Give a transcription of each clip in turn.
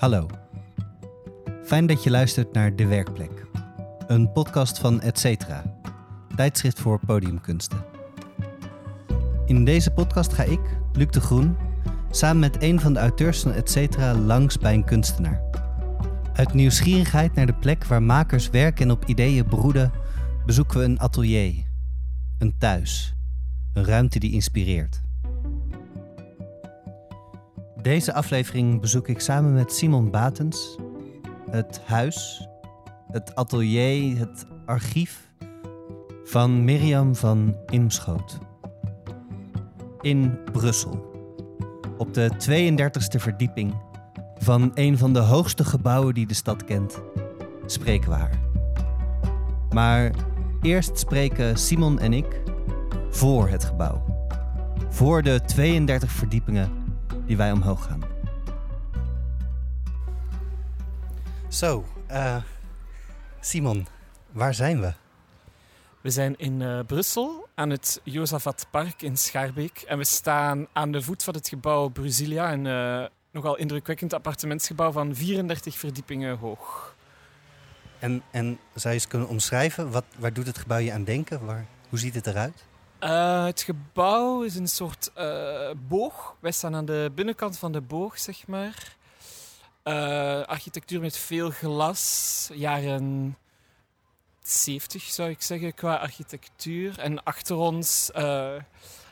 Hallo. Fijn dat je luistert naar De Werkplek. Een podcast van Etcetera, tijdschrift voor podiumkunsten. In deze podcast ga ik, Luc de Groen, samen met een van de auteurs van Etcetera langs bij een kunstenaar. Uit nieuwsgierigheid naar de plek waar makers werken en op ideeën broeden, bezoeken we een atelier, een thuis, een ruimte die inspireert. Deze aflevering bezoek ik samen met Simon Batens het huis, het atelier, het archief van Mirjam van Imschoot. In Brussel, op de 32e verdieping van een van de hoogste gebouwen die de stad kent, spreken we haar. Maar eerst spreken Simon en ik voor het gebouw. Voor de 32 verdiepingen die wij omhoog gaan. Zo, eh, Simon, waar zijn we? We zijn in eh, Brussel aan het Josafat Park in Schaarbeek. En we staan aan de voet van het gebouw Brusilia, een eh, nogal indrukwekkend appartementsgebouw van 34 verdiepingen hoog. En, en zou je eens kunnen omschrijven, wat, waar doet het gebouw je aan denken? Waar, hoe ziet het eruit? Uh, het gebouw is een soort uh, boog. Wij staan aan de binnenkant van de boog, zeg maar. Uh, architectuur met veel glas, jaren 70 zou ik zeggen qua architectuur. En achter ons,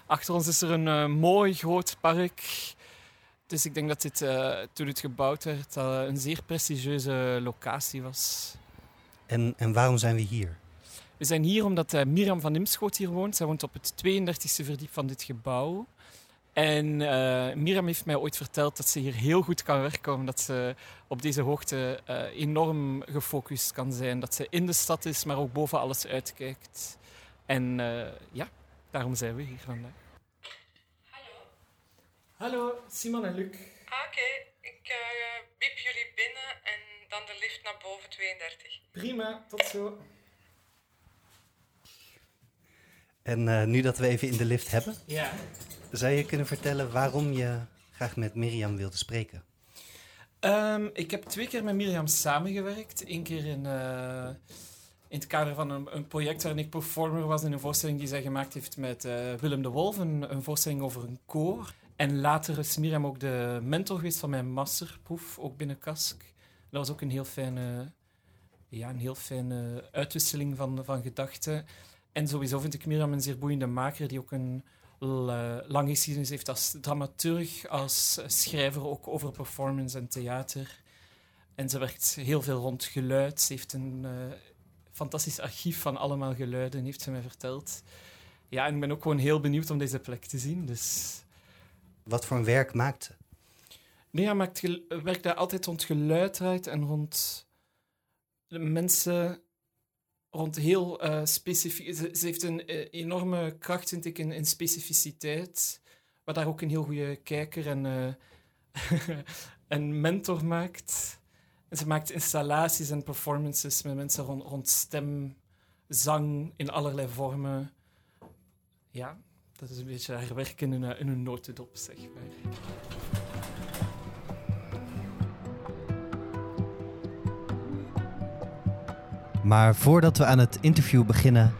achter ons is er een mooi groot park. Dus ik denk dat dit toen het gebouwd werd een zeer prestigieuze locatie was. En, en waarom zijn we hier? We zijn hier omdat uh, Mirjam van Imschoot hier woont. Zij woont op het 32e verdiep van dit gebouw. En uh, Mirjam heeft mij ooit verteld dat ze hier heel goed kan werken, omdat ze op deze hoogte uh, enorm gefocust kan zijn. Dat ze in de stad is, maar ook boven alles uitkijkt. En ja, daarom zijn we hier vandaag. Hallo. Hallo, Simon en Luc. Ah, Oké, okay. ik wiep jullie binnen en dan de lift naar boven 32. Prima, tot zo. En uh, nu dat we even in de lift hebben, ja. zou je kunnen vertellen waarom je graag met Mirjam wilde spreken? Um, ik heb twee keer met Mirjam samengewerkt. Eén keer in, uh, in het kader van een, een, project waarin ik performer was in een voorstelling die zij gemaakt heeft met uh, Willem de Wolf, een, een, voorstelling over een koor. En later is Mirjam ook de mentor geweest van mijn masterproef, ook binnen KASK. Dat was ook een heel fijne, ja, een heel fijne uitwisseling van, van gedachten. En sowieso vind ik Mirjam een zeer boeiende maker die ook een lange geschiedenis heeft als dramaturg, als schrijver ook over performance en theater. En ze werkt heel veel rond geluid. Ze heeft een uh, fantastisch archief van allemaal geluiden, heeft ze mij verteld. Ja, en ik ben ook gewoon heel benieuwd om deze plek te zien. Dus... Wat voor een werk maakt ze? Mirjam maakt werkt daar altijd rond geluid en rond de mensen rond heel uh, specifiek. Ze, heeft een uh, enorme kracht, vind ik, in, specificiteit. Wat daar ook een heel goede kijker en, uh, en mentor maakt. Ze maakt installaties en performances met mensen rond, rond stem, zang in allerlei vormen. Ja, dat is een beetje haar werk in een, in een notendop, zeg maar. Maar voordat we aan het interview beginnen,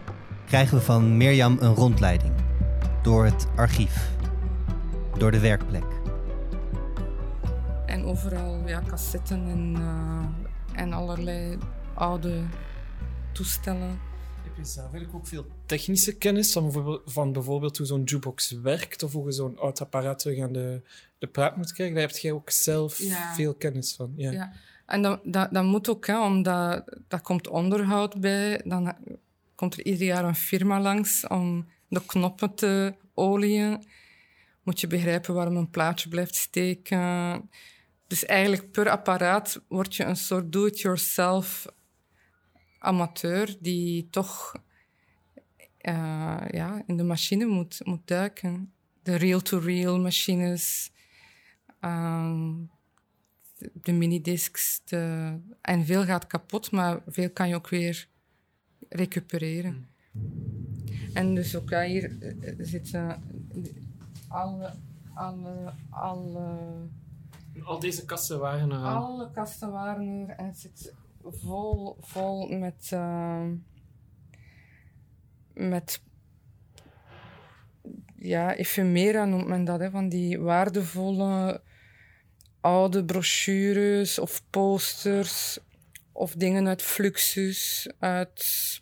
krijgen we van Mirjam een rondleiding. Door het archief. Door de werkplek. En overal ja, cassetten en, uh, en allerlei oude toestellen. Heb je zelf eigenlijk ook veel technische kennis van bijvoorbeeld, van bijvoorbeeld hoe zo'n jukebox werkt of hoe je zo'n oud apparaat terug aan de, de praat moet krijgen? Daar heb jij ook zelf ja. veel kennis van. Ja. ja. En dat, dat, moet ook, hè, omdat dat komt onderhoud bij. Dan komt er ieder jaar een firma langs om de knoppen te olieën. Moet je begrijpen waarom een plaatje blijft steken. Dus eigenlijk per apparaat word je een soort do-it-yourself amateur die toch uh, ja, in de machine moet, moet duiken. De reel-to-reel machines. Um, de minidiscs. De, en veel gaat kapot, maar veel kan je ook weer recupereren. En dus ook hier zitten alle, alle, alle al deze kasten waren er al. Alle kasten waren er en het zit vol, vol met, uh, met ja, ephemera noemt men dat, hè, van die waardevolle oude brochures of posters of dingen uit Fluxus, uit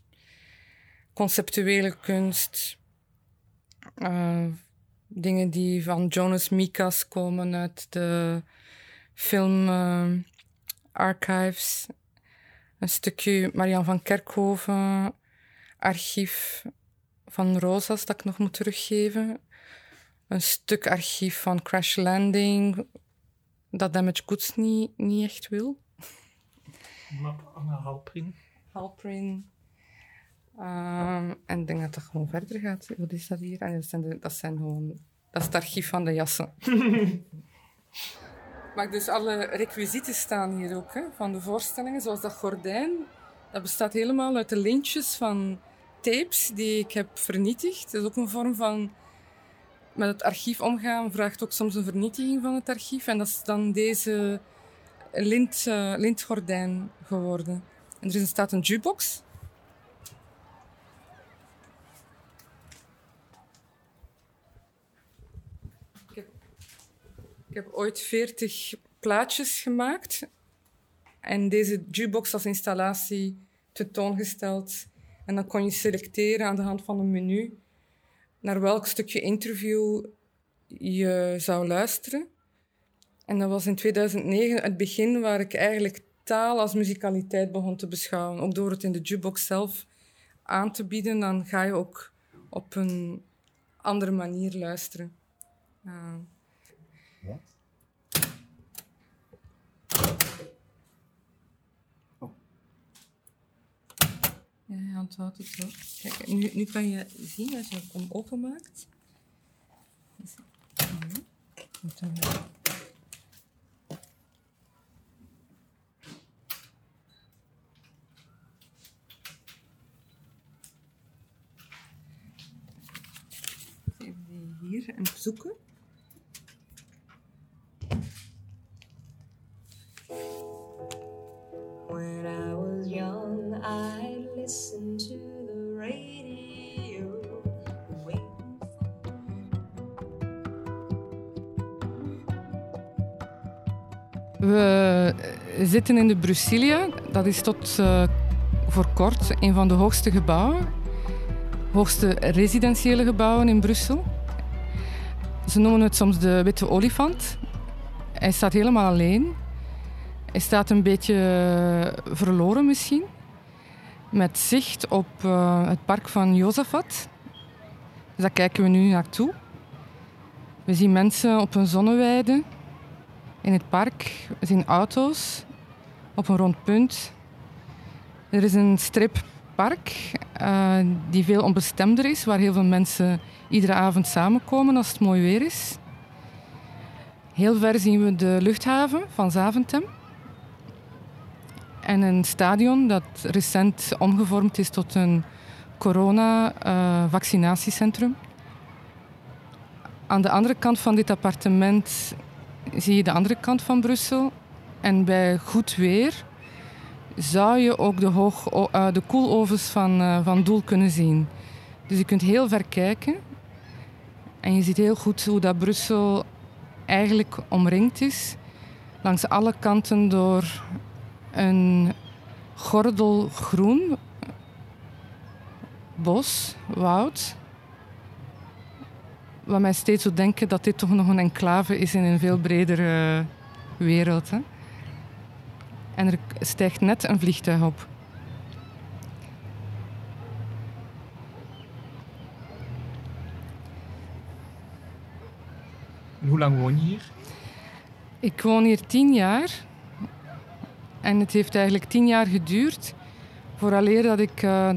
conceptuele kunst. Uh, dingen die van Jonas Mikas komen uit de film uh, archives. Een stukje Marian van Kerkhoven, archief van Rosas dat ik nog moet teruggeven. Een stuk archief van Crash Landing dat Damage Goods niet, niet echt wil. Anna Halprin. Halprin. Uh, en ik denk dat dat gewoon verder gaat. Wat is dat hier? En dat, zijn de, dat zijn gewoon... Dat is het archief van de jassen. maar dus alle requisieten staan hier ook, hè, van de voorstellingen. Zoals dat gordijn. Dat bestaat helemaal uit de lintjes van tapes die ik heb vernietigd. Dat is ook een vorm van... Met het archief omgaan vraagt ook soms een vernietiging van het archief. En dat is dan deze lint, uh, lintgordijn geworden. En er staat een jukebox Ik heb ooit 40 plaatjes gemaakt en deze jukebox als installatie tentoongesteld. En dan kon je selecteren aan de hand van een menu naar welk stukje interview je zou luisteren. En dat was in 2009 het begin waar ik eigenlijk taal als muzikaliteit begon te beschouwen. Ook door het in de jukebox zelf aan te bieden, dan ga je ook op een andere manier luisteren. Wat? Ja, hij onthoudt het zo. Kijk, nu, nu kan je zien als je hem openmaakt. Mhm. Even hier en zoeken. listen We zitten in de Brusilia. Dat is tot uh, voor kort een van de hoogste gebouwen. Hoogste residentiële gebouwen in Brussel. Ze noemen het soms de witte olifant. Hij staat helemaal alleen. Hij staat een beetje verloren misschien met zicht op uh, het park van Jozefat. Dus daar kijken we nu naartoe. We zien mensen op een zonneweide in het park. Zien auto's op een rond punt. Er is een strippark uh, die veel onbestemder is, waar heel veel mensen iedere avond samenkomen als het mooi weer is. Heel ver zien we de luchthaven van Zaventem en een stadion dat recent omgevormd is tot een corona-vaccinatiecentrum. Uh, Aan de andere kant van dit appartement zie je de andere kant van Brussel. En bij goed weer zou je ook de, hoog, uh, de koelovens van, uh, van Doel kunnen zien. Dus je kunt heel ver kijken. En je ziet heel goed hoe dat Brussel eigenlijk omringd is. Langs alle kanten door een gordel groen, bos, woud. Wat mij steeds doet denken dat dit toch nog een enclave is in een veel bredere wereld. Hè? En er stijgt net een vliegtuig op. hoe lang woon je hier? Ik woon hier tien jaar. En het heeft eigenlijk tien jaar geduurd vooraleer dat ik uh,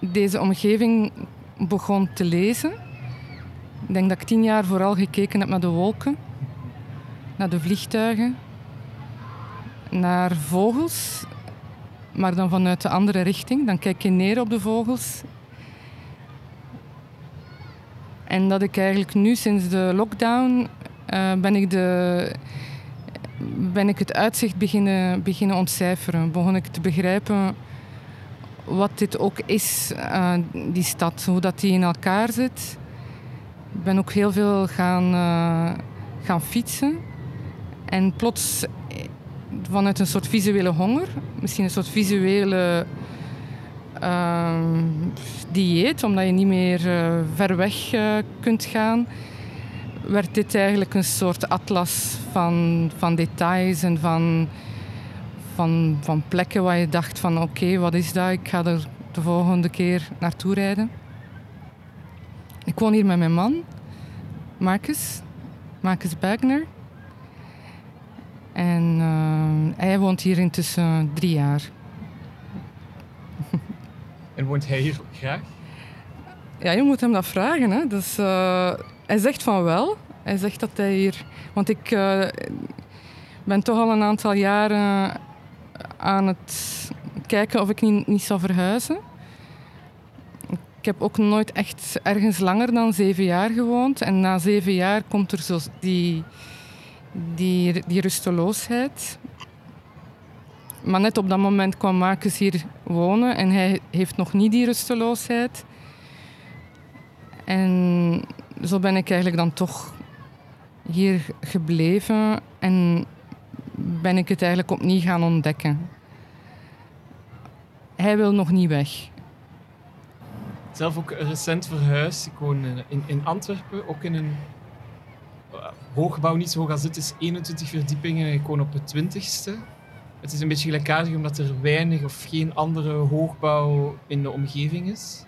deze omgeving begon te lezen. Ik denk dat ik tien jaar vooral gekeken heb naar de wolken, naar de vliegtuigen, naar vogels, maar dan vanuit de andere richting. Dan kijk je neer op de vogels. En dat ik eigenlijk nu sinds de lockdown uh, ben ik de ben ik het uitzicht beginnen, beginnen ontcijferen. Begon ik te begrijpen wat dit ook is, uh, die stad, hoe dat die in elkaar zit. Ik ben ook heel veel gaan, uh, gaan fietsen. En plots vanuit een soort visuele honger, misschien een soort visuele uh, dieet, omdat je niet meer uh, ver weg uh, kunt gaan, werd dit eigenlijk een soort atlas van, van details en van, van, van plekken waar je dacht van oké, wat is dat? Ik ga er de volgende keer naartoe rijden. Ik woon hier met mijn man, Marcus, Marcus. En uh, hij woont hier intussen drie jaar. En woont hij hier graag? Ja, je moet hem dat vragen. Hè. Dus, uh, hij zegt van wel. Hij zegt dat hij hier... Want ik uh, ben toch al een aantal jaren aan het kijken of ik niet, niet zou verhuizen. Ik heb ook nooit echt ergens langer dan zeven jaar gewoond. En na zeven jaar komt er zo die, die, die rusteloosheid. Maar net op dat moment kwam Marcus hier wonen en hij heeft nog niet die rusteloosheid. En zo ben ik eigenlijk dan toch hier gebleven en ben ik het eigenlijk opnieuw gaan ontdekken. Hij wil nog niet weg. Zelf ook recent verhuisd. Ik woon in, in Antwerpen, ook in een hoogbouw, niet zo hoog als dit is 21 verdiepingen. Ik woon op het 20ste. Het is een beetje gelijkaardig omdat er weinig of geen andere hoogbouw in de omgeving is.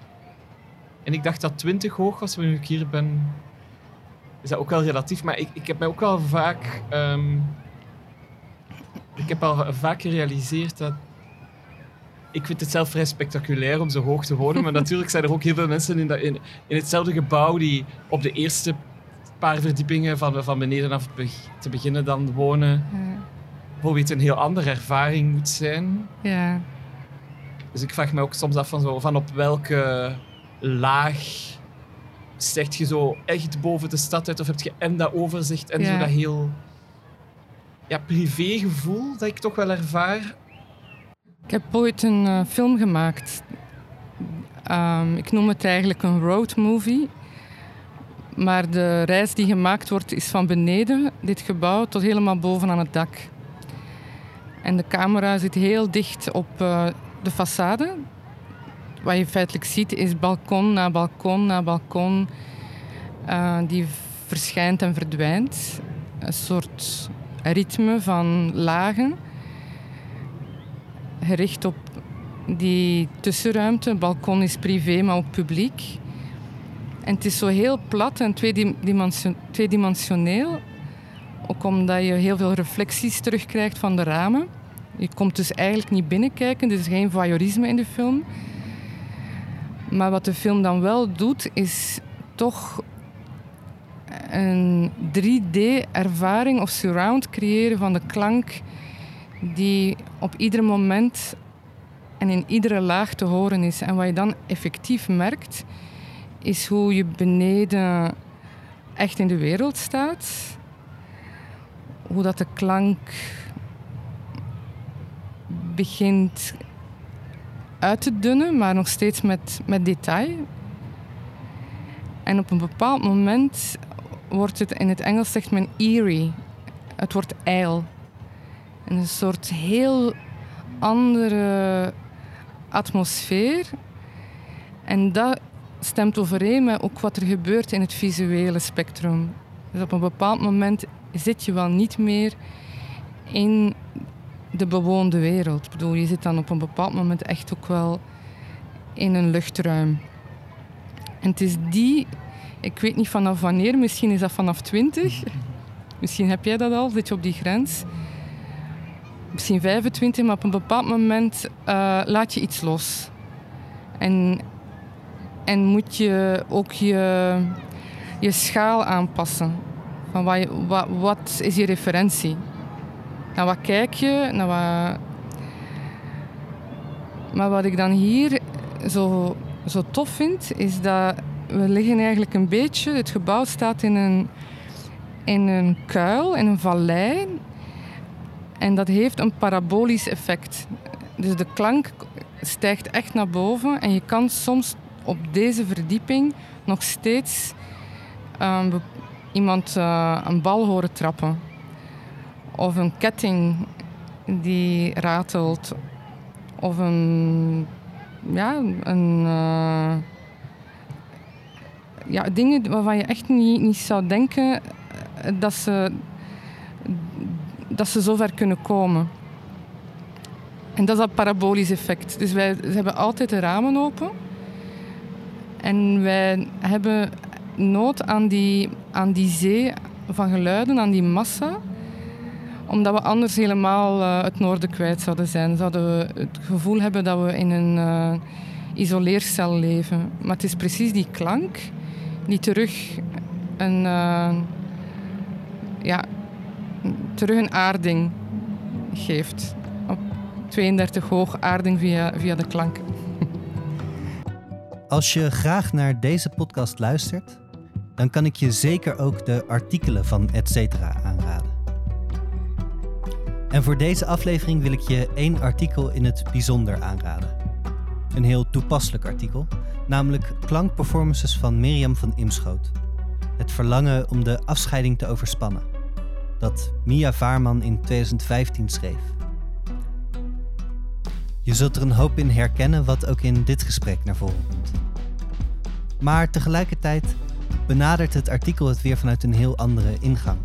En ik dacht dat 20 hoog was, maar nu ik hier ben, is dat ook wel relatief. Maar ik, ik heb mij ook wel vaak. Um, ik heb al vaak gerealiseerd dat. Ik vind het zelf vrij spectaculair om zo hoog te wonen. Maar natuurlijk zijn er ook heel veel mensen in, dat, in, in hetzelfde gebouw die op de eerste paar verdiepingen van, van beneden af te beginnen dan wonen. Ja bijvoorbeeld een heel andere ervaring moet zijn. Ja. Dus ik vraag me ook soms af van, zo, van op welke laag stijgt je zo echt boven de stad uit? Of heb je en dat overzicht en zo dat heel ja, privégevoel dat ik toch wel ervaar? Ik heb ooit een uh, film gemaakt. Um, ik noem het eigenlijk een road movie. Maar de reis die gemaakt wordt is van beneden, dit gebouw, tot helemaal boven aan het dak. En de camera zit heel dicht op uh, de façade. Wat je feitelijk ziet is balkon na balkon na balkon uh, die verschijnt en verdwijnt. Een soort ritme van lagen gericht op die tussenruimte. Het balkon is privé, maar ook publiek. En het is zo heel plat en tweedimensioneel. Ook omdat je heel veel reflecties terugkrijgt van de ramen. Je komt dus eigenlijk niet binnenkijken, er is geen voyeurisme in de film. Maar wat de film dan wel doet, is toch een 3D-ervaring of surround creëren van de klank die op ieder moment en in iedere laag te horen is. En wat je dan effectief merkt, is hoe je beneden echt in de wereld staat. Hoe dat de klank begint uit te dunnen, maar nog steeds met, met detail. En op een bepaald moment wordt het, in het Engels zegt men eerie. Het wordt ijl. Een soort heel andere atmosfeer. En dat stemt overeen met ook wat er gebeurt in het visuele spectrum. Dus op een bepaald moment zit je wel niet meer in de bewoonde wereld. Ik bedoel, je zit dan op een bepaald moment echt ook wel in een luchtruim. En het is die, ik weet niet vanaf wanneer, misschien is dat vanaf 20. Misschien heb jij dat al, zit je op die grens. Misschien 25, maar op een bepaald moment uh, laat je iets los. En, en moet je ook je, je schaal aanpassen. Van wat, wat, wat is je referentie? Naar wat kijk je? Naar wat... Maar wat ik dan hier zo, zo tof vind, is dat we liggen eigenlijk een beetje... Het gebouw staat in een, in een kuil, in een vallei. En dat heeft een parabolisch effect. Dus de klank stijgt echt naar boven en je kan soms op deze verdieping nog steeds um, iemand uh, een bal horen trappen. Of een ketting die ratelt. Of een. Ja, een. Uh, ja, dingen waarvan je echt niet, niet zou denken dat ze, dat ze zover kunnen komen. En dat is dat parabolisch effect. Dus wij hebben altijd de ramen open. En wij hebben nood aan die, aan die zee van geluiden, aan die massa. Omdat we anders helemaal uh, het noorden kwijt zouden zijn. Zouden we het gevoel hebben dat we in een uh, isoleercel leven. Maar het is precies die klank die terug een, uh, ja, terug een aarding geeft. Op 32 hoog aarding via, via de klank. Als je graag naar deze podcast luistert, dan kan ik je zeker ook de artikelen van Etcetera aanraden. En voor deze aflevering wil ik je één artikel in het bijzonder aanraden. Een heel toepasselijk artikel, namelijk klankperformances van Mirjam van Imschoot. Het verlangen om de afscheiding te overspannen. Dat Mia Vaarman in 2015 schreef. Je zult er een hoop in herkennen wat ook in dit gesprek naar voren komt. Maar tegelijkertijd benadert het artikel het weer vanuit een heel andere ingang.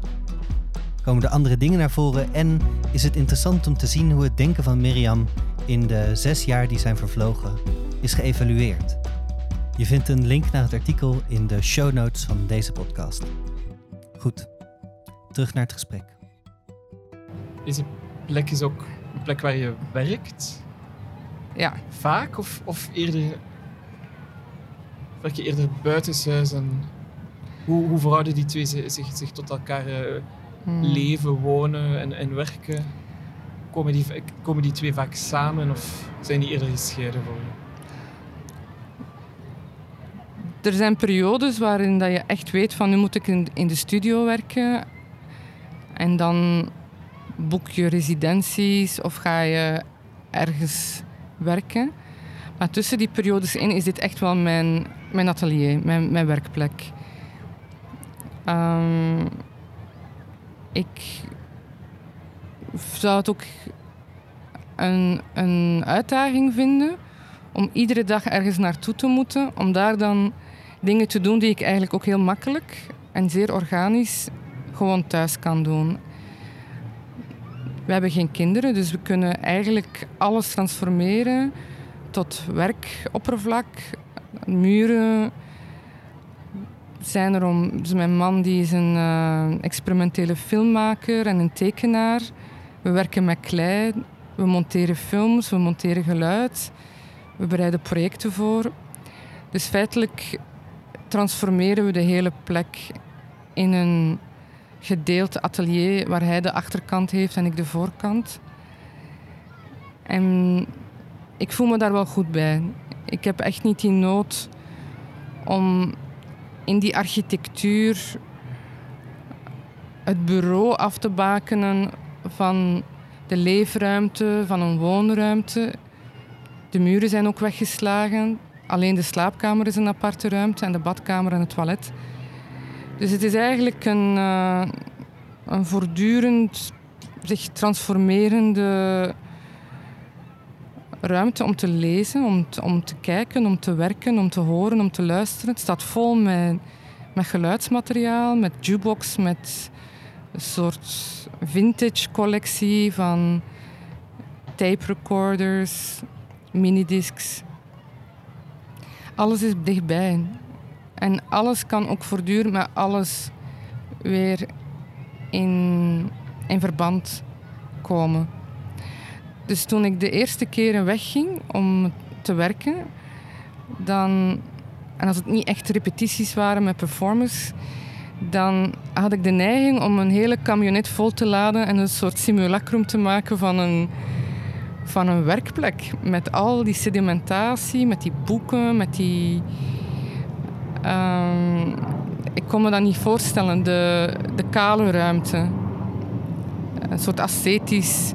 Komen er andere dingen naar voren en is het interessant om te zien hoe het denken van Miriam in de zes jaar die zijn vervlogen is geëvalueerd. Je vindt een link naar het artikel in de show notes van deze podcast. Goed, terug naar het gesprek. Deze plek is ook een plek waar je werkt? Ja. Vaak of, of eerder werk je eerder buitenshuis en hoe, hoe verhouden die twee zich, zich tot elkaar uh, leven, wonen en, en werken? Komen die, komen die twee vaak samen of zijn die eerder gescheiden voor je? Er zijn periodes waarin dat je echt weet van nu moet ik in, in de studio werken. En dan boek je residenties of ga je ergens werken. Maar tussen die periodes in is dit echt wel mijn, mijn atelier, mijn, mijn werkplek. Um, ik zou het ook een, een uitdaging vinden om iedere dag ergens naartoe te moeten, om daar dan dingen te doen die ik eigenlijk ook heel makkelijk en zeer organisch gewoon thuis kan doen. We hebben geen kinderen, dus we kunnen eigenlijk alles transformeren tot werkoppervlak, muren. Zijn er om, dus mijn man die is een uh, experimentele filmmaker en een tekenaar. We werken met klei, we monteren films, we monteren geluid, we bereiden projecten voor. Dus feitelijk transformeren we de hele plek in een gedeeld atelier waar hij de achterkant heeft en ik de voorkant. En ik voel me daar wel goed bij. Ik heb echt niet die nood om in die architectuur het bureau af te bakenen van de leefruimte, van een woonruimte. De muren zijn ook weggeslagen. Alleen de slaapkamer is een aparte ruimte en de badkamer en het toilet. Dus het is eigenlijk een, uh, een voortdurend zich transformerende ruimte om te lezen, om te, om te kijken, om te werken, om te horen, om te luisteren. Het staat vol met, met geluidsmateriaal, met jukebox, met een soort vintage collectie van tape recorders, minidiscs. Alles is dichtbij. En alles kan ook voortdurend met alles weer in, in verband komen. Dus toen ik de eerste keren wegging om te werken, dan, en als het niet echt repetities waren met performance, dan had ik de neiging om een hele camionet vol te laden en een soort simulacrum te maken van een, van een werkplek. Met al die sedimentatie, met die boeken, met die. Um, ik kon me dat niet voorstellen, de, de kale ruimte. een soort ascetisch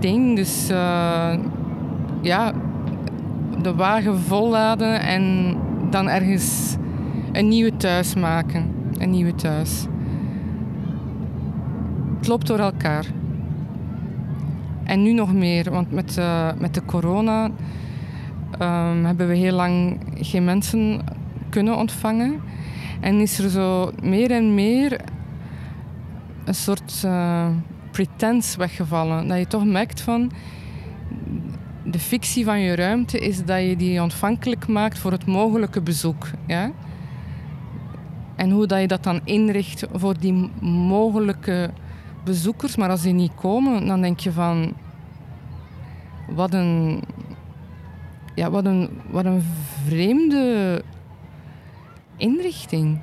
ding. Dus uh, ja, de wagen volladen en dan ergens een nieuwe thuis maken. Een nieuwe thuis. Het loopt door elkaar. En nu nog meer, want met, uh, met de corona um, hebben we heel lang geen mensen kunnen ontvangen. En is er zo meer en meer een soort uh, pretense weggevallen. Dat je toch merkt van de fictie van je ruimte is dat je die ontvankelijk maakt voor het mogelijke bezoek. Ja? En hoe dat je dat dan inricht voor die mogelijke bezoekers. Maar als die niet komen, dan denk je van... Wat een... Ja, wat een, wat een vreemde inrichting.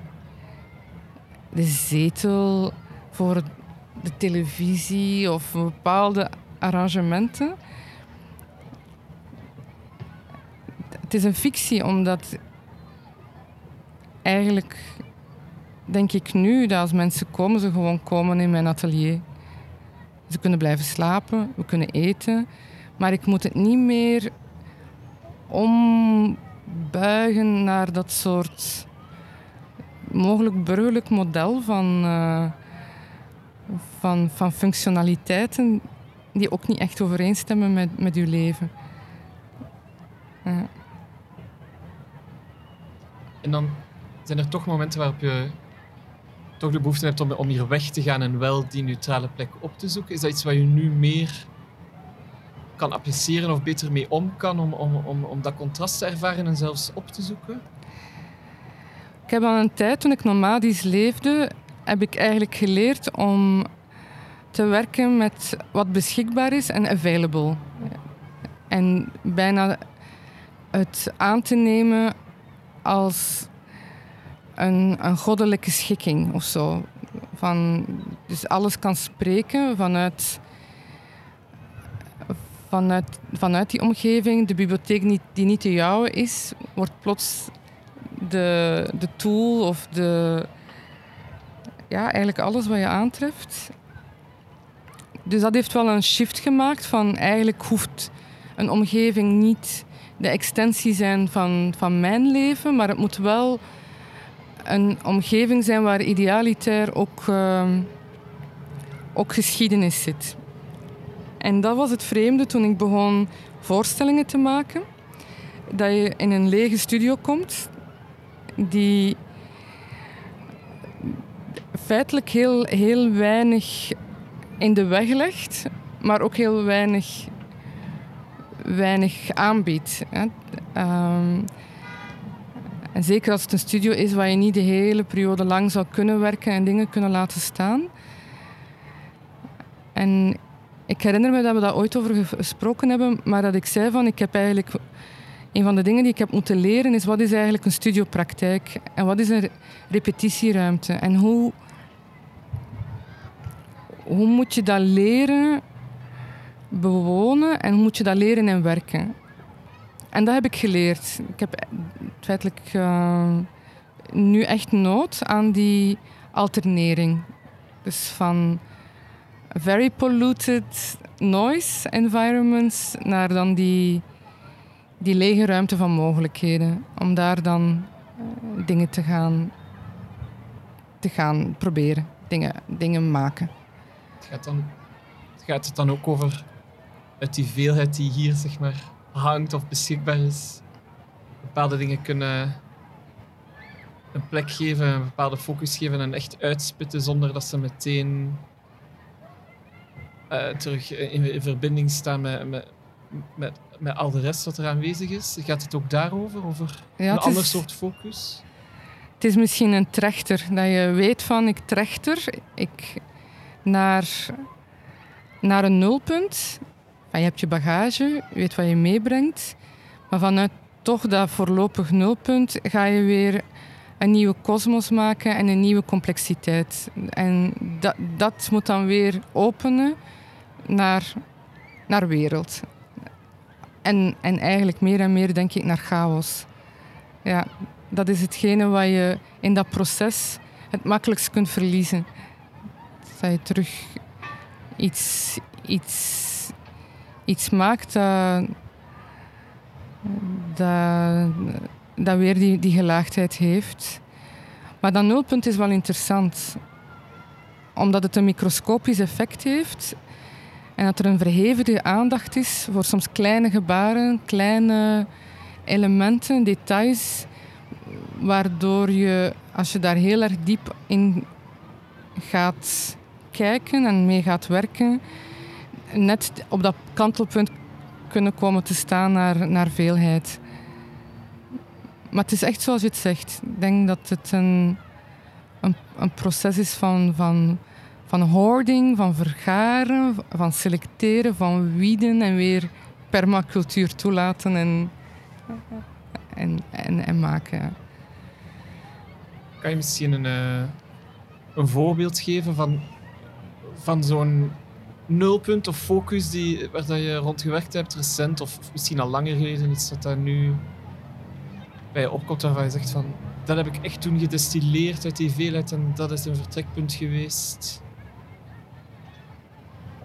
De zetel voor de televisie of bepaalde arrangementen. Het is een fictie omdat eigenlijk denk ik nu dat als mensen komen, ze gewoon komen in mijn atelier. Ze kunnen blijven slapen, we kunnen eten, maar ik moet het niet meer ombuigen naar dat soort mogelijk burgerlijk model van, uh, van, van functionaliteiten die ook niet echt overeenstemmen met, met uw leven. En dan zijn er toch momenten waarop je toch de behoefte hebt om, om hier weg te gaan en wel die neutrale plek op te zoeken. Is dat iets wat je nu meer kan appliceren of beter mee om kan om, om, om, om dat contrast te ervaren en zelfs op te zoeken? Ik heb al een tijd, toen ik nomadisch leefde, heb ik eigenlijk geleerd om te werken met wat beschikbaar is en available. En bijna het aan te nemen als een, een goddelijke schikking of zo. Van, dus alles kan spreken vanuit, vanuit, vanuit die omgeving. De bibliotheek die niet de jouwe is, wordt plots de, de tool of de. Ja, eigenlijk alles wat je aantreft. Dus dat heeft wel een shift gemaakt van eigenlijk hoeft een omgeving niet de extensie zijn van, van mijn leven, maar het moet wel een omgeving zijn waar idealitair ook, uh, ook geschiedenis zit. En dat was het vreemde toen ik begon voorstellingen te maken. Dat je in een lege studio komt die feitelijk heel, heel weinig in de weg legt, maar ook heel weinig, weinig aanbiedt. Hè. Um, en zeker als het een studio is waar je niet de hele periode lang zou kunnen werken en dingen kunnen laten staan. En ik herinner me dat we daar ooit over gesproken hebben, maar dat ik zei van ik heb eigenlijk een van de dingen die ik heb moeten leren is wat is eigenlijk een studiopraktijk en wat is een repetitieruimte en hoe, hoe moet je dat leren bewonen en hoe moet je dat leren en werken. En dat heb ik geleerd. Ik heb feitelijk uh, nu echt nood aan die alternering. Dus van very polluted noise environments naar dan die, die lege ruimte van mogelijkheden. Om daar dan uh, dingen te gaan, te gaan proberen, dingen, dingen maken. Het gaat, dan, het gaat het dan ook over uit die veelheid die hier zeg maar, hangt of beschikbaar is? bepaalde dingen kunnen een plek geven, een bepaalde focus geven en echt uitspitten zonder dat ze meteen uh, terug in, verbinding staan met, met, met, met, al de rest wat er aanwezig is. Gaat het ook daarover? Over een ander soort focus? Het is misschien een trechter, dat je weet van ik trechter ik naar, naar een nulpunt. Je hebt je bagage, je weet wat je meebrengt. Maar vanuit toch dat voorlopig nulpunt ga je weer een nieuwe kosmos maken en een nieuwe complexiteit. En dat, dat moet dan weer openen naar, naar wereld. En, en eigenlijk meer en meer denk ik naar chaos. Ja, dat is hetgene wat je in dat proces het makkelijkst kunt verliezen. Dat je terug iets, iets, iets maakt dat, dat, dat weer die, die gelaagdheid heeft. Maar dat nulpunt is wel interessant, omdat het een microscopisch effect heeft en dat er een verhevige aandacht is voor soms kleine gebaren, kleine elementen, details, waardoor je, als je daar heel erg diep in gaat kijken en mee gaat werken, net op dat kantelpunt kunnen komen te staan naar, naar veelheid. Maar het is echt zoals je het zegt. Ik denk dat het een, een, een proces is van, van, van hoarding, van vergaren, van selecteren, van wieden en weer permacultuur toelaten en, en, en, en maken. Kan je misschien een, uh, een voorbeeld geven van, van zo'n nulpunt of focus die, waar dat je rond gewerkt hebt, recent of misschien al langer geleden, iets dat daar nu bij je opkomt waarvan je zegt van dat heb ik echt toen gedestilleerd uit die veelheid en dat is een vertrekpunt geweest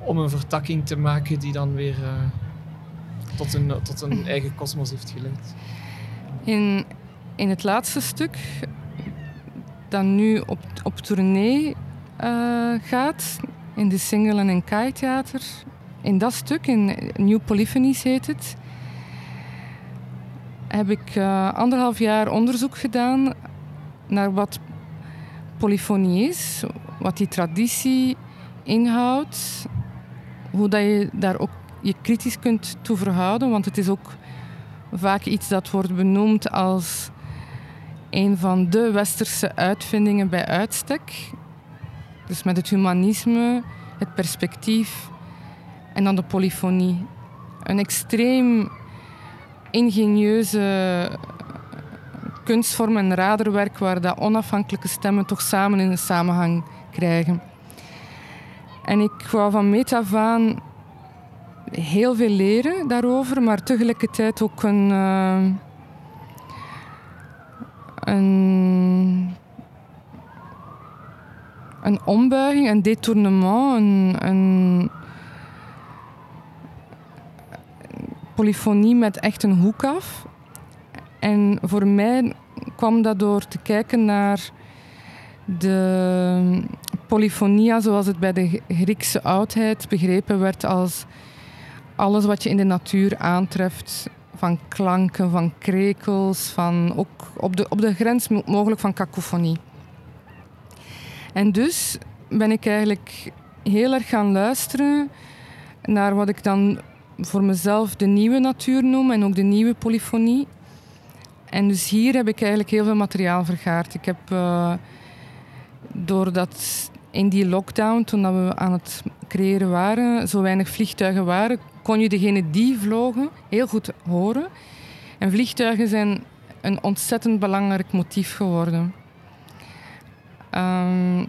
om een vertakking te maken die dan weer uh, tot, een, tot een eigen kosmos heeft geleid. In, in het laatste stuk, dat nu op, op tournee uh, gaat, in de single en Kai Theater, in dat stuk, in New Polyphonies heet het, heb ik uh, anderhalf jaar onderzoek gedaan naar wat polyfonie is, wat die traditie inhoudt, hoe dat je daar ook je kritisch kunt toe verhouden, want het is ook vaak iets dat wordt benoemd als een van de westerse uitvindingen bij uitstek. Dus met het humanisme, het perspectief en dan de polyfonie. Een extreem ingenieuze kunstvorm en raderwerk waar dat onafhankelijke stemmen toch samen in een samenhang krijgen. En ik wou van metafaan heel veel leren daarover, maar tegelijkertijd ook een, uh, een, een ombuiging, een detournement, een, een polyfonie met echt een hoek af. En voor mij kwam dat door te kijken naar de polyfonia zoals het bij de Griekse oudheid begrepen werd als alles wat je in de natuur aantreft, van klanken, van krekels, van ook op de, op de grens mogelijk van kakofonie. En dus ben ik eigenlijk heel erg gaan luisteren naar wat ik dan voor mezelf de nieuwe natuur noem en ook de nieuwe polyfonie. En dus hier heb ik eigenlijk heel veel materiaal vergaard. Ik heb, uh, doordat in die lockdown, toen we aan het creëren waren, zo weinig vliegtuigen waren, kon je degene die vlogen heel goed horen. En vliegtuigen zijn een ontzettend belangrijk motief geworden. Um,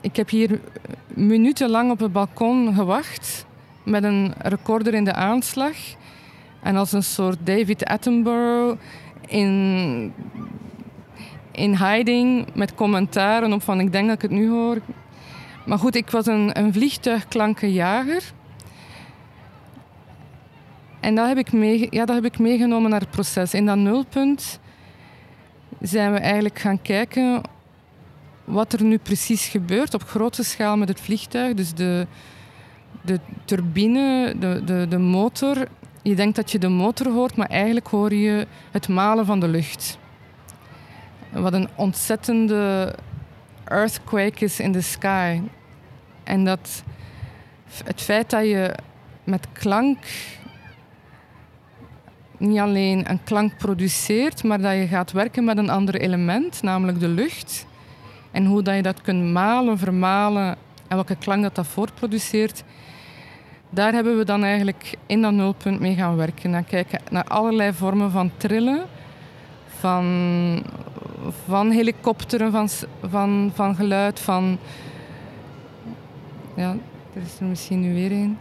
ik heb hier minutenlang op het balkon gewacht met een recorder in de aanslag. En als een soort David Attenborough in, in hiding met commentaren op van ik denk dat ik het nu hoor. Maar goed, ik was een, een vliegtuigklankenjager. En dat heb, ik mee, ja, dat heb ik meegenomen naar het proces. In dat nulpunt zijn we eigenlijk gaan kijken wat er nu precies gebeurt op grote schaal met het vliegtuig. Dus de, de turbine, de, de, de motor. Je denkt dat je de motor hoort, maar eigenlijk hoor je het malen van de lucht. Wat een ontzettende earthquake is in the sky. En dat het feit dat je met klank niet alleen een klank produceert, maar dat je gaat werken met een ander element, namelijk de lucht. En hoe dat je dat kunt malen, vermalen en welke klank dat, dat voortproduceert, daar hebben we dan eigenlijk in dat nulpunt mee gaan werken. En kijken naar allerlei vormen van trillen, van, van helikopteren, van, van, van geluid, van... Ja, er is er misschien nu weer een.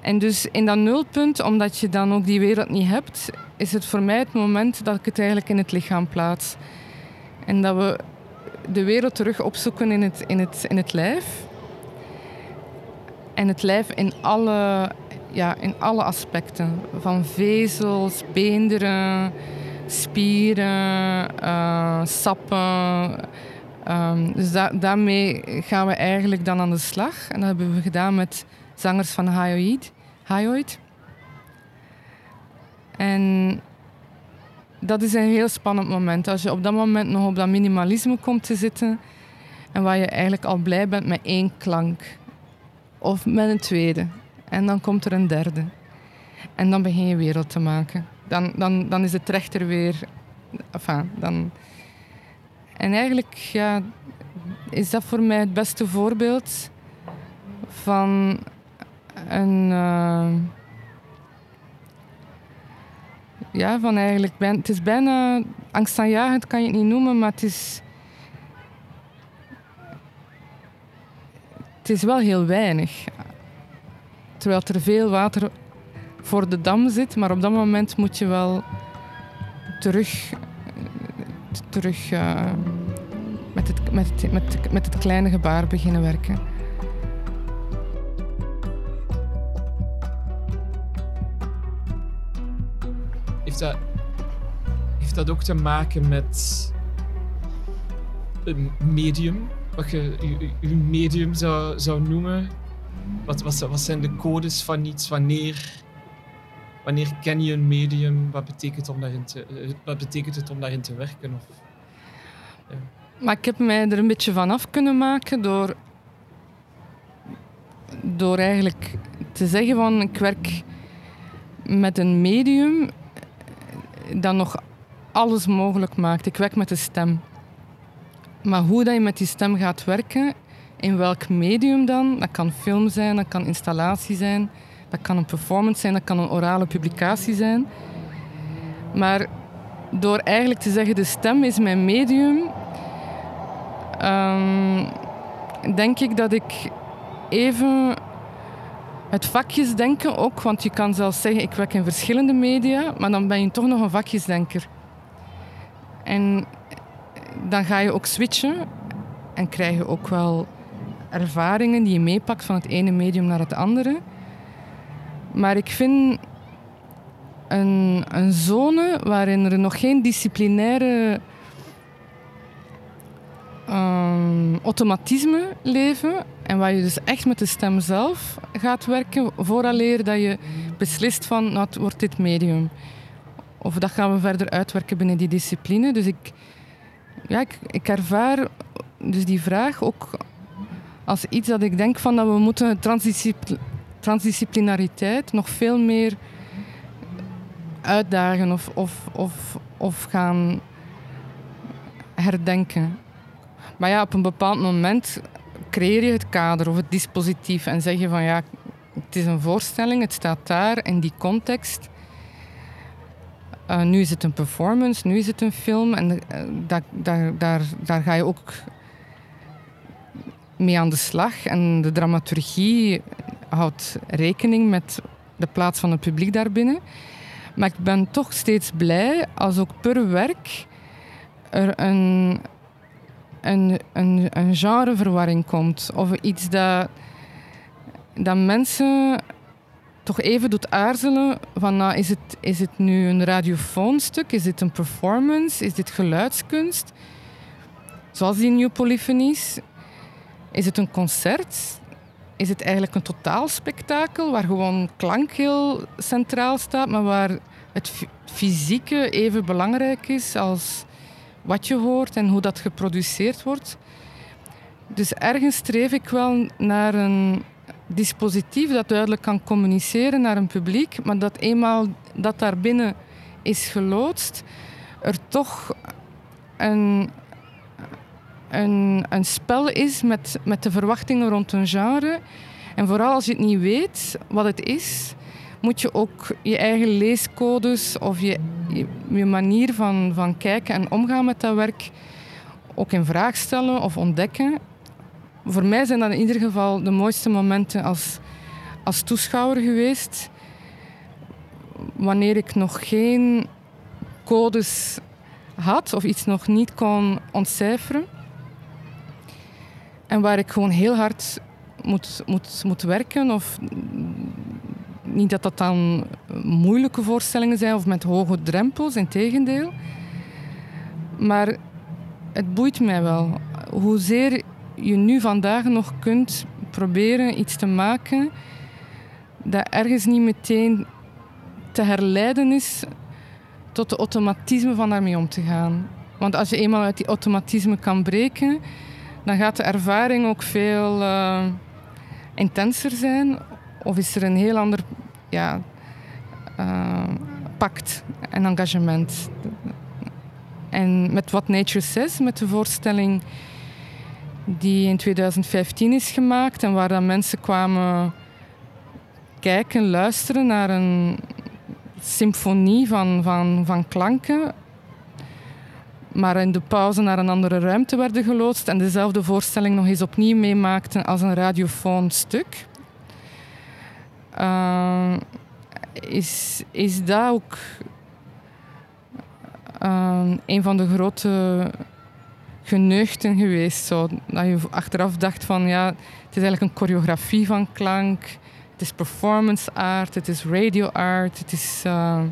En dus in dat nulpunt, omdat je dan ook die wereld niet hebt, is het voor mij het moment dat ik het eigenlijk in het lichaam plaats. En dat we de wereld terug opzoeken in het, in het, in het lijf. En het lijf in alle, ja, in alle aspecten. Van vezels, beenderen, spieren, uh, sappen. Um, dus da daarmee gaan we eigenlijk dan aan de slag. En dat hebben we gedaan met zangers van Hayoid. Hayoid. En dat is een heel spannend moment. Als je op dat moment nog op dat minimalisme komt te zitten en waar je eigenlijk al blij bent met één klank of met een tweede. En dan komt er een derde. En dan begin je wereld te maken. Dan, dan, dan is het rechter weer. Dan... En eigenlijk ja, is dat voor mij het beste voorbeeld van een. Uh, ja, van eigenlijk. Het is bijna angstaanjagend, kan je het niet noemen, maar het is. Het is wel heel weinig. Terwijl er veel water voor de dam zit, maar op dat moment moet je wel terug, terug uh, met, het, met, met, met het kleine gebaar beginnen werken. Heeft dat, heeft dat ook te maken met een medium? Wat je je medium zou, zou noemen? Wat, wat, wat zijn de codes van iets? Wanneer, wanneer ken je een medium? Wat betekent, om daarin te, eh, wat betekent het om daarin te werken? Of. Maar ik heb mij er een beetje van af kunnen maken door, door eigenlijk te zeggen van ik werk met een medium dat nog alles mogelijk maakt. Ik werk met de stem. Maar hoe dat je met die stem gaat werken, in welk medium dan? Dat kan film zijn, dat kan installatie zijn, dat kan een performance zijn, dat kan een orale publicatie zijn. Maar door eigenlijk te zeggen de stem is mijn medium, um, denk ik dat ik even het vakjesdenken ook, want je kan zelfs zeggen ik werk in verschillende media, maar dan ben je toch nog een vakjesdenker. En dan ga je ook switchen en krijg je ook wel ervaringen die je meepakt van het ene medium naar het andere. Maar ik vind een, een zone waarin er nog geen disciplinaire um, automatisme leven en waar je dus echt met de stem zelf gaat werken vooraleer dat je beslist van nou, wordt dit medium. Of dat gaan we verder uitwerken binnen die discipline. Dus ik, ja, ik, ervaar dus die vraag ook als iets dat ik denk van dat we moeten transdisciplinariteit nog veel meer uitdagen of, of, of, of gaan herdenken. Maar ja, op een bepaald moment creëer je het kader of het dispositief en zeg je van ja, het is een voorstelling, het staat daar in die context. Uh, nu is het een performance, nu is het een film en uh, daar, daar, daar, daar ga je ook mee aan de slag. En de dramaturgie houdt rekening met de plaats van het publiek daarbinnen. Maar ik ben toch steeds blij als ook per werk er een, een, een, een genreverwarring komt. Of iets dat, dat mensen toch even doet aarzelen van nou, is, het, is het nu een radiofoonstuk? Is dit een performance? Is dit geluidskunst? Zoals die New Polyphonies. Is het een concert? Is het eigenlijk een totaalspektakel waar gewoon klank heel centraal staat, maar waar het fysieke even belangrijk is als wat je hoort en hoe dat geproduceerd wordt? Dus ergens streef ik wel naar een dispositief dat duidelijk kan communiceren naar een publiek, maar dat eenmaal dat daarbinnen is geloodst, er toch een, een, een spel is met, met de verwachtingen rond een genre. En vooral als je het niet weet wat het is, moet je ook je eigen leescodes of je, je, manier van, van kijken en omgaan met dat werk ook in vraag stellen of ontdekken. Voor mij zijn dat in ieder geval de mooiste momenten als, als toeschouwer geweest. Wanneer ik nog geen codes had of iets nog niet kon ontcijferen. En waar ik gewoon heel hard moet, moet, moet werken. Of niet dat dat dan moeilijke voorstellingen zijn of met hoge drempels, in tegendeel. Maar het boeit mij wel. Hoezeer je nu vandaag nog kunt proberen iets te maken dat ergens niet meteen te herleiden is tot de automatisme van daarmee om te gaan. Want als je eenmaal uit die automatisme kan breken, dan gaat de ervaring ook veel uh, intenser zijn. Of is er een heel ander ja, uh, pact en engagement. En met What Nature Says, met de voorstelling die in 2015 is gemaakt en waar dan mensen kwamen kijken, luisteren naar een symfonie van, van, van klanken, maar in de pauze naar een andere ruimte werden geloodst en dezelfde voorstelling nog eens opnieuw meemaakten als een radiofoon stuk. Uh, is, is dat ook uh, een van de grote geneugten geweest. Zo, dat je achteraf dacht van ja, het is eigenlijk een choreografie van klank. Het is performance art, het is radio art, het is... Ja,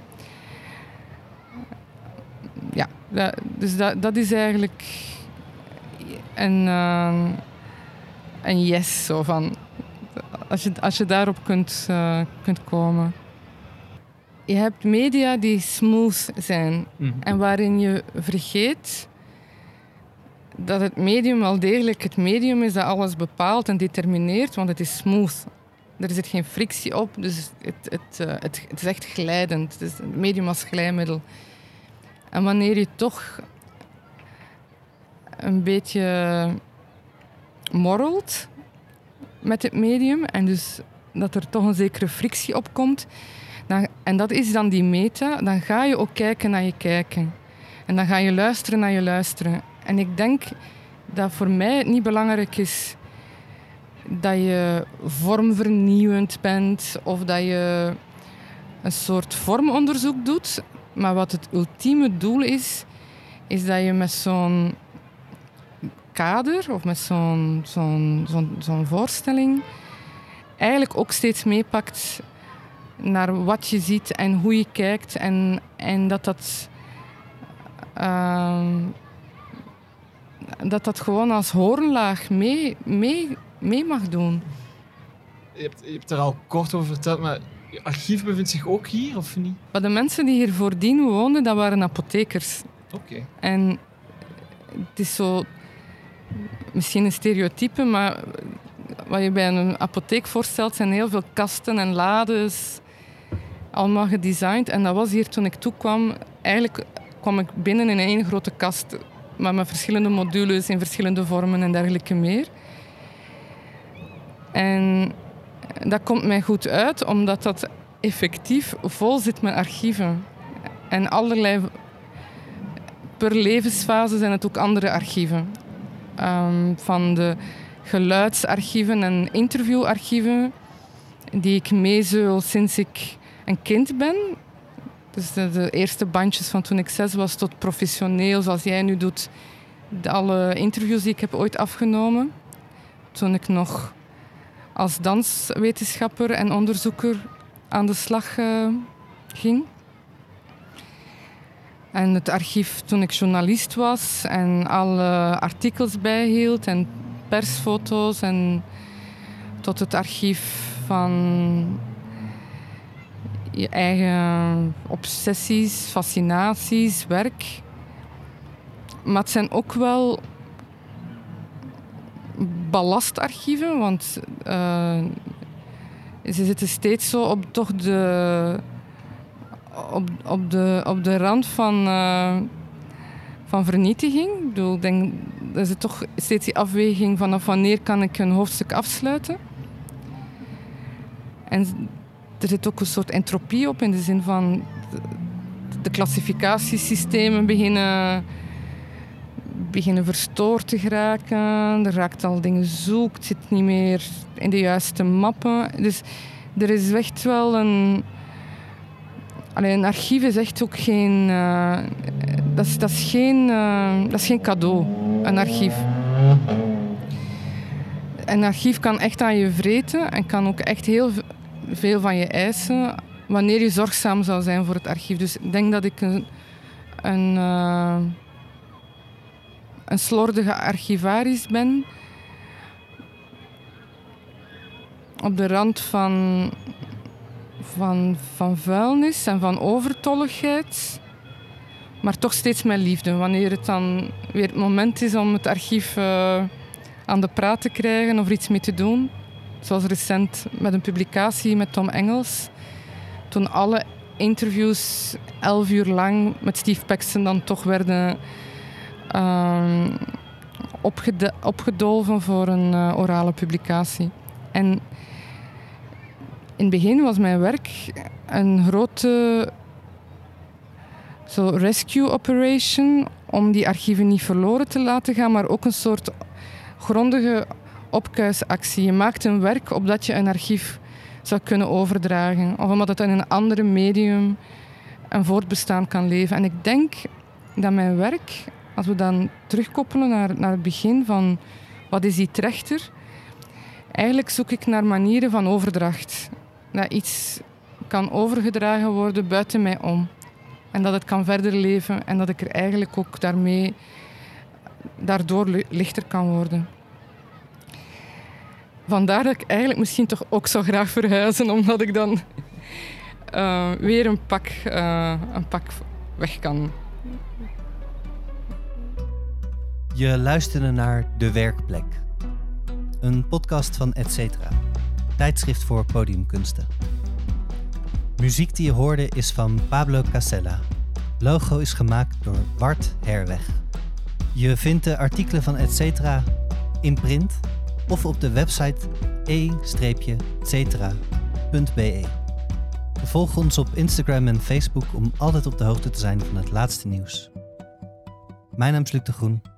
dat, dus dat, dat is eigenlijk een, uh, een yes. Zo van, als, je, als je daarop kunt, uh, kunt komen. Je hebt media die smooth zijn mm. en waarin je vergeet dat het medium wel degelijk het medium is dat alles bepaalt en determineert, want het is smooth. Er zit geen frictie op, dus het, het, uh, het, het is echt glijdend. Het is het medium als glijmiddel. En wanneer je toch een beetje morrelt met het medium en dus dat er toch een zekere frictie opkomt, dan, en dat is dan die meta, dan ga je ook kijken naar je kijken. En dan ga je luisteren naar je luisteren. En ik denk dat voor mij het niet belangrijk is dat je vormvernieuwend bent of dat je een soort vormonderzoek doet. Maar wat het ultieme doel is, is dat je met zo'n kader of met zo'n zo'n zo'n voorstelling eigenlijk ook steeds meepakt naar wat je ziet en hoe je kijkt en, en dat dat uh, dat dat gewoon als hoornlaag mee, mee, mee mag doen. Je hebt, je hebt er al kort over verteld, maar je archief bevindt zich ook hier, of niet? Maar de mensen die hier voordien woonden, dat waren apothekers. Oké. En het is zo... Misschien een stereotype, maar wat je bij een apotheek voorstelt, zijn heel veel kasten en lades. Allemaal gedesigned. En dat was hier toen ik toekwam. Eigenlijk kwam ik binnen in één grote kast maar met verschillende modules in verschillende vormen en dergelijke meer. En dat komt mij goed uit, omdat dat effectief vol zit met archieven. En allerlei... Per levensfase zijn het ook andere archieven. Um, van de geluidsarchieven en interviewarchieven die ik meezeul sinds ik een kind ben. Dus de, eerste bandjes van toen ik zes was tot professioneel, zoals jij nu doet. De, alle interviews die ik heb ooit afgenomen. Toen ik nog als danswetenschapper en onderzoeker aan de slag uh, ging. En het archief toen ik journalist was en alle artikels bijhield en persfoto's en tot het archief van je eigen obsessies, fascinaties, werk. Maar het zijn ook wel ballastarchieven, want uh, ze zitten steeds zo op toch de, op, op, de, op de rand van, uh, van vernietiging. Ik bedoel, denk, er is toch steeds die afweging vanaf wanneer kan ik een hoofdstuk afsluiten. En er zit ook een soort entropie op in de zin van de klassificatiesystemen beginnen, beginnen verstoord te geraken. Er raakt al dingen zoek, het zit niet meer in de juiste mappen. Dus er is echt wel een. Allee, een archief is echt ook geen. Uh, dat, is, dat, is geen uh, dat is geen cadeau, een archief. een archief kan echt aan je vreten en kan ook echt heel veel van je eisen wanneer je zorgzaam zou zijn voor het archief. Dus ik denk dat ik een, een, eh, een slordige archivaris ben. Op de rand van, van, van vuilnis en van overtolligheid. Maar toch steeds met liefde. Wanneer het dan weer het moment is om het archief eh, aan de praat te krijgen of er iets mee te doen. Zoals recent met een publicatie met Tom Engels. Toen alle interviews elf uur lang met Steve Paxton dan toch werden opgedolven voor een eh, orale publicatie. En in het begin was mijn werk een grote zo rescue operation om die archieven niet verloren te laten gaan, maar ook een soort grondige opkuisactie. Je maakt een werk opdat je een archief zou kunnen overdragen, of omdat het in een andere medium een voortbestaan kan leven. En ik denk dat mijn werk, als we dan terugkoppelen naar, naar het begin van wat is die trechter, eigenlijk zoek ik naar manieren van overdracht. Dat iets kan overgedragen worden buiten mij om. En dat het kan verder leven en dat ik er eigenlijk ook daarmee, daardoor li- lichter kan worden. Vandaar dat ik eigenlijk misschien toch ook zou graag verhuizen, omdat ik dan eh, weer een pak, eh, een pak weg kan. Je luisterde naar De Werkplek. Een podcast van Etcetera, tijdschrift voor podiumkunsten. Muziek die je hoorde is van Pablo Casella. Logo is gemaakt door Bart Herweg. Je vindt de artikelen van Etcetera in print of op de website e-cetera.be. Volg ons op Instagram en Facebook om altijd op de hoogte te zijn van het laatste nieuws. Mijn naam is Luc de Groen.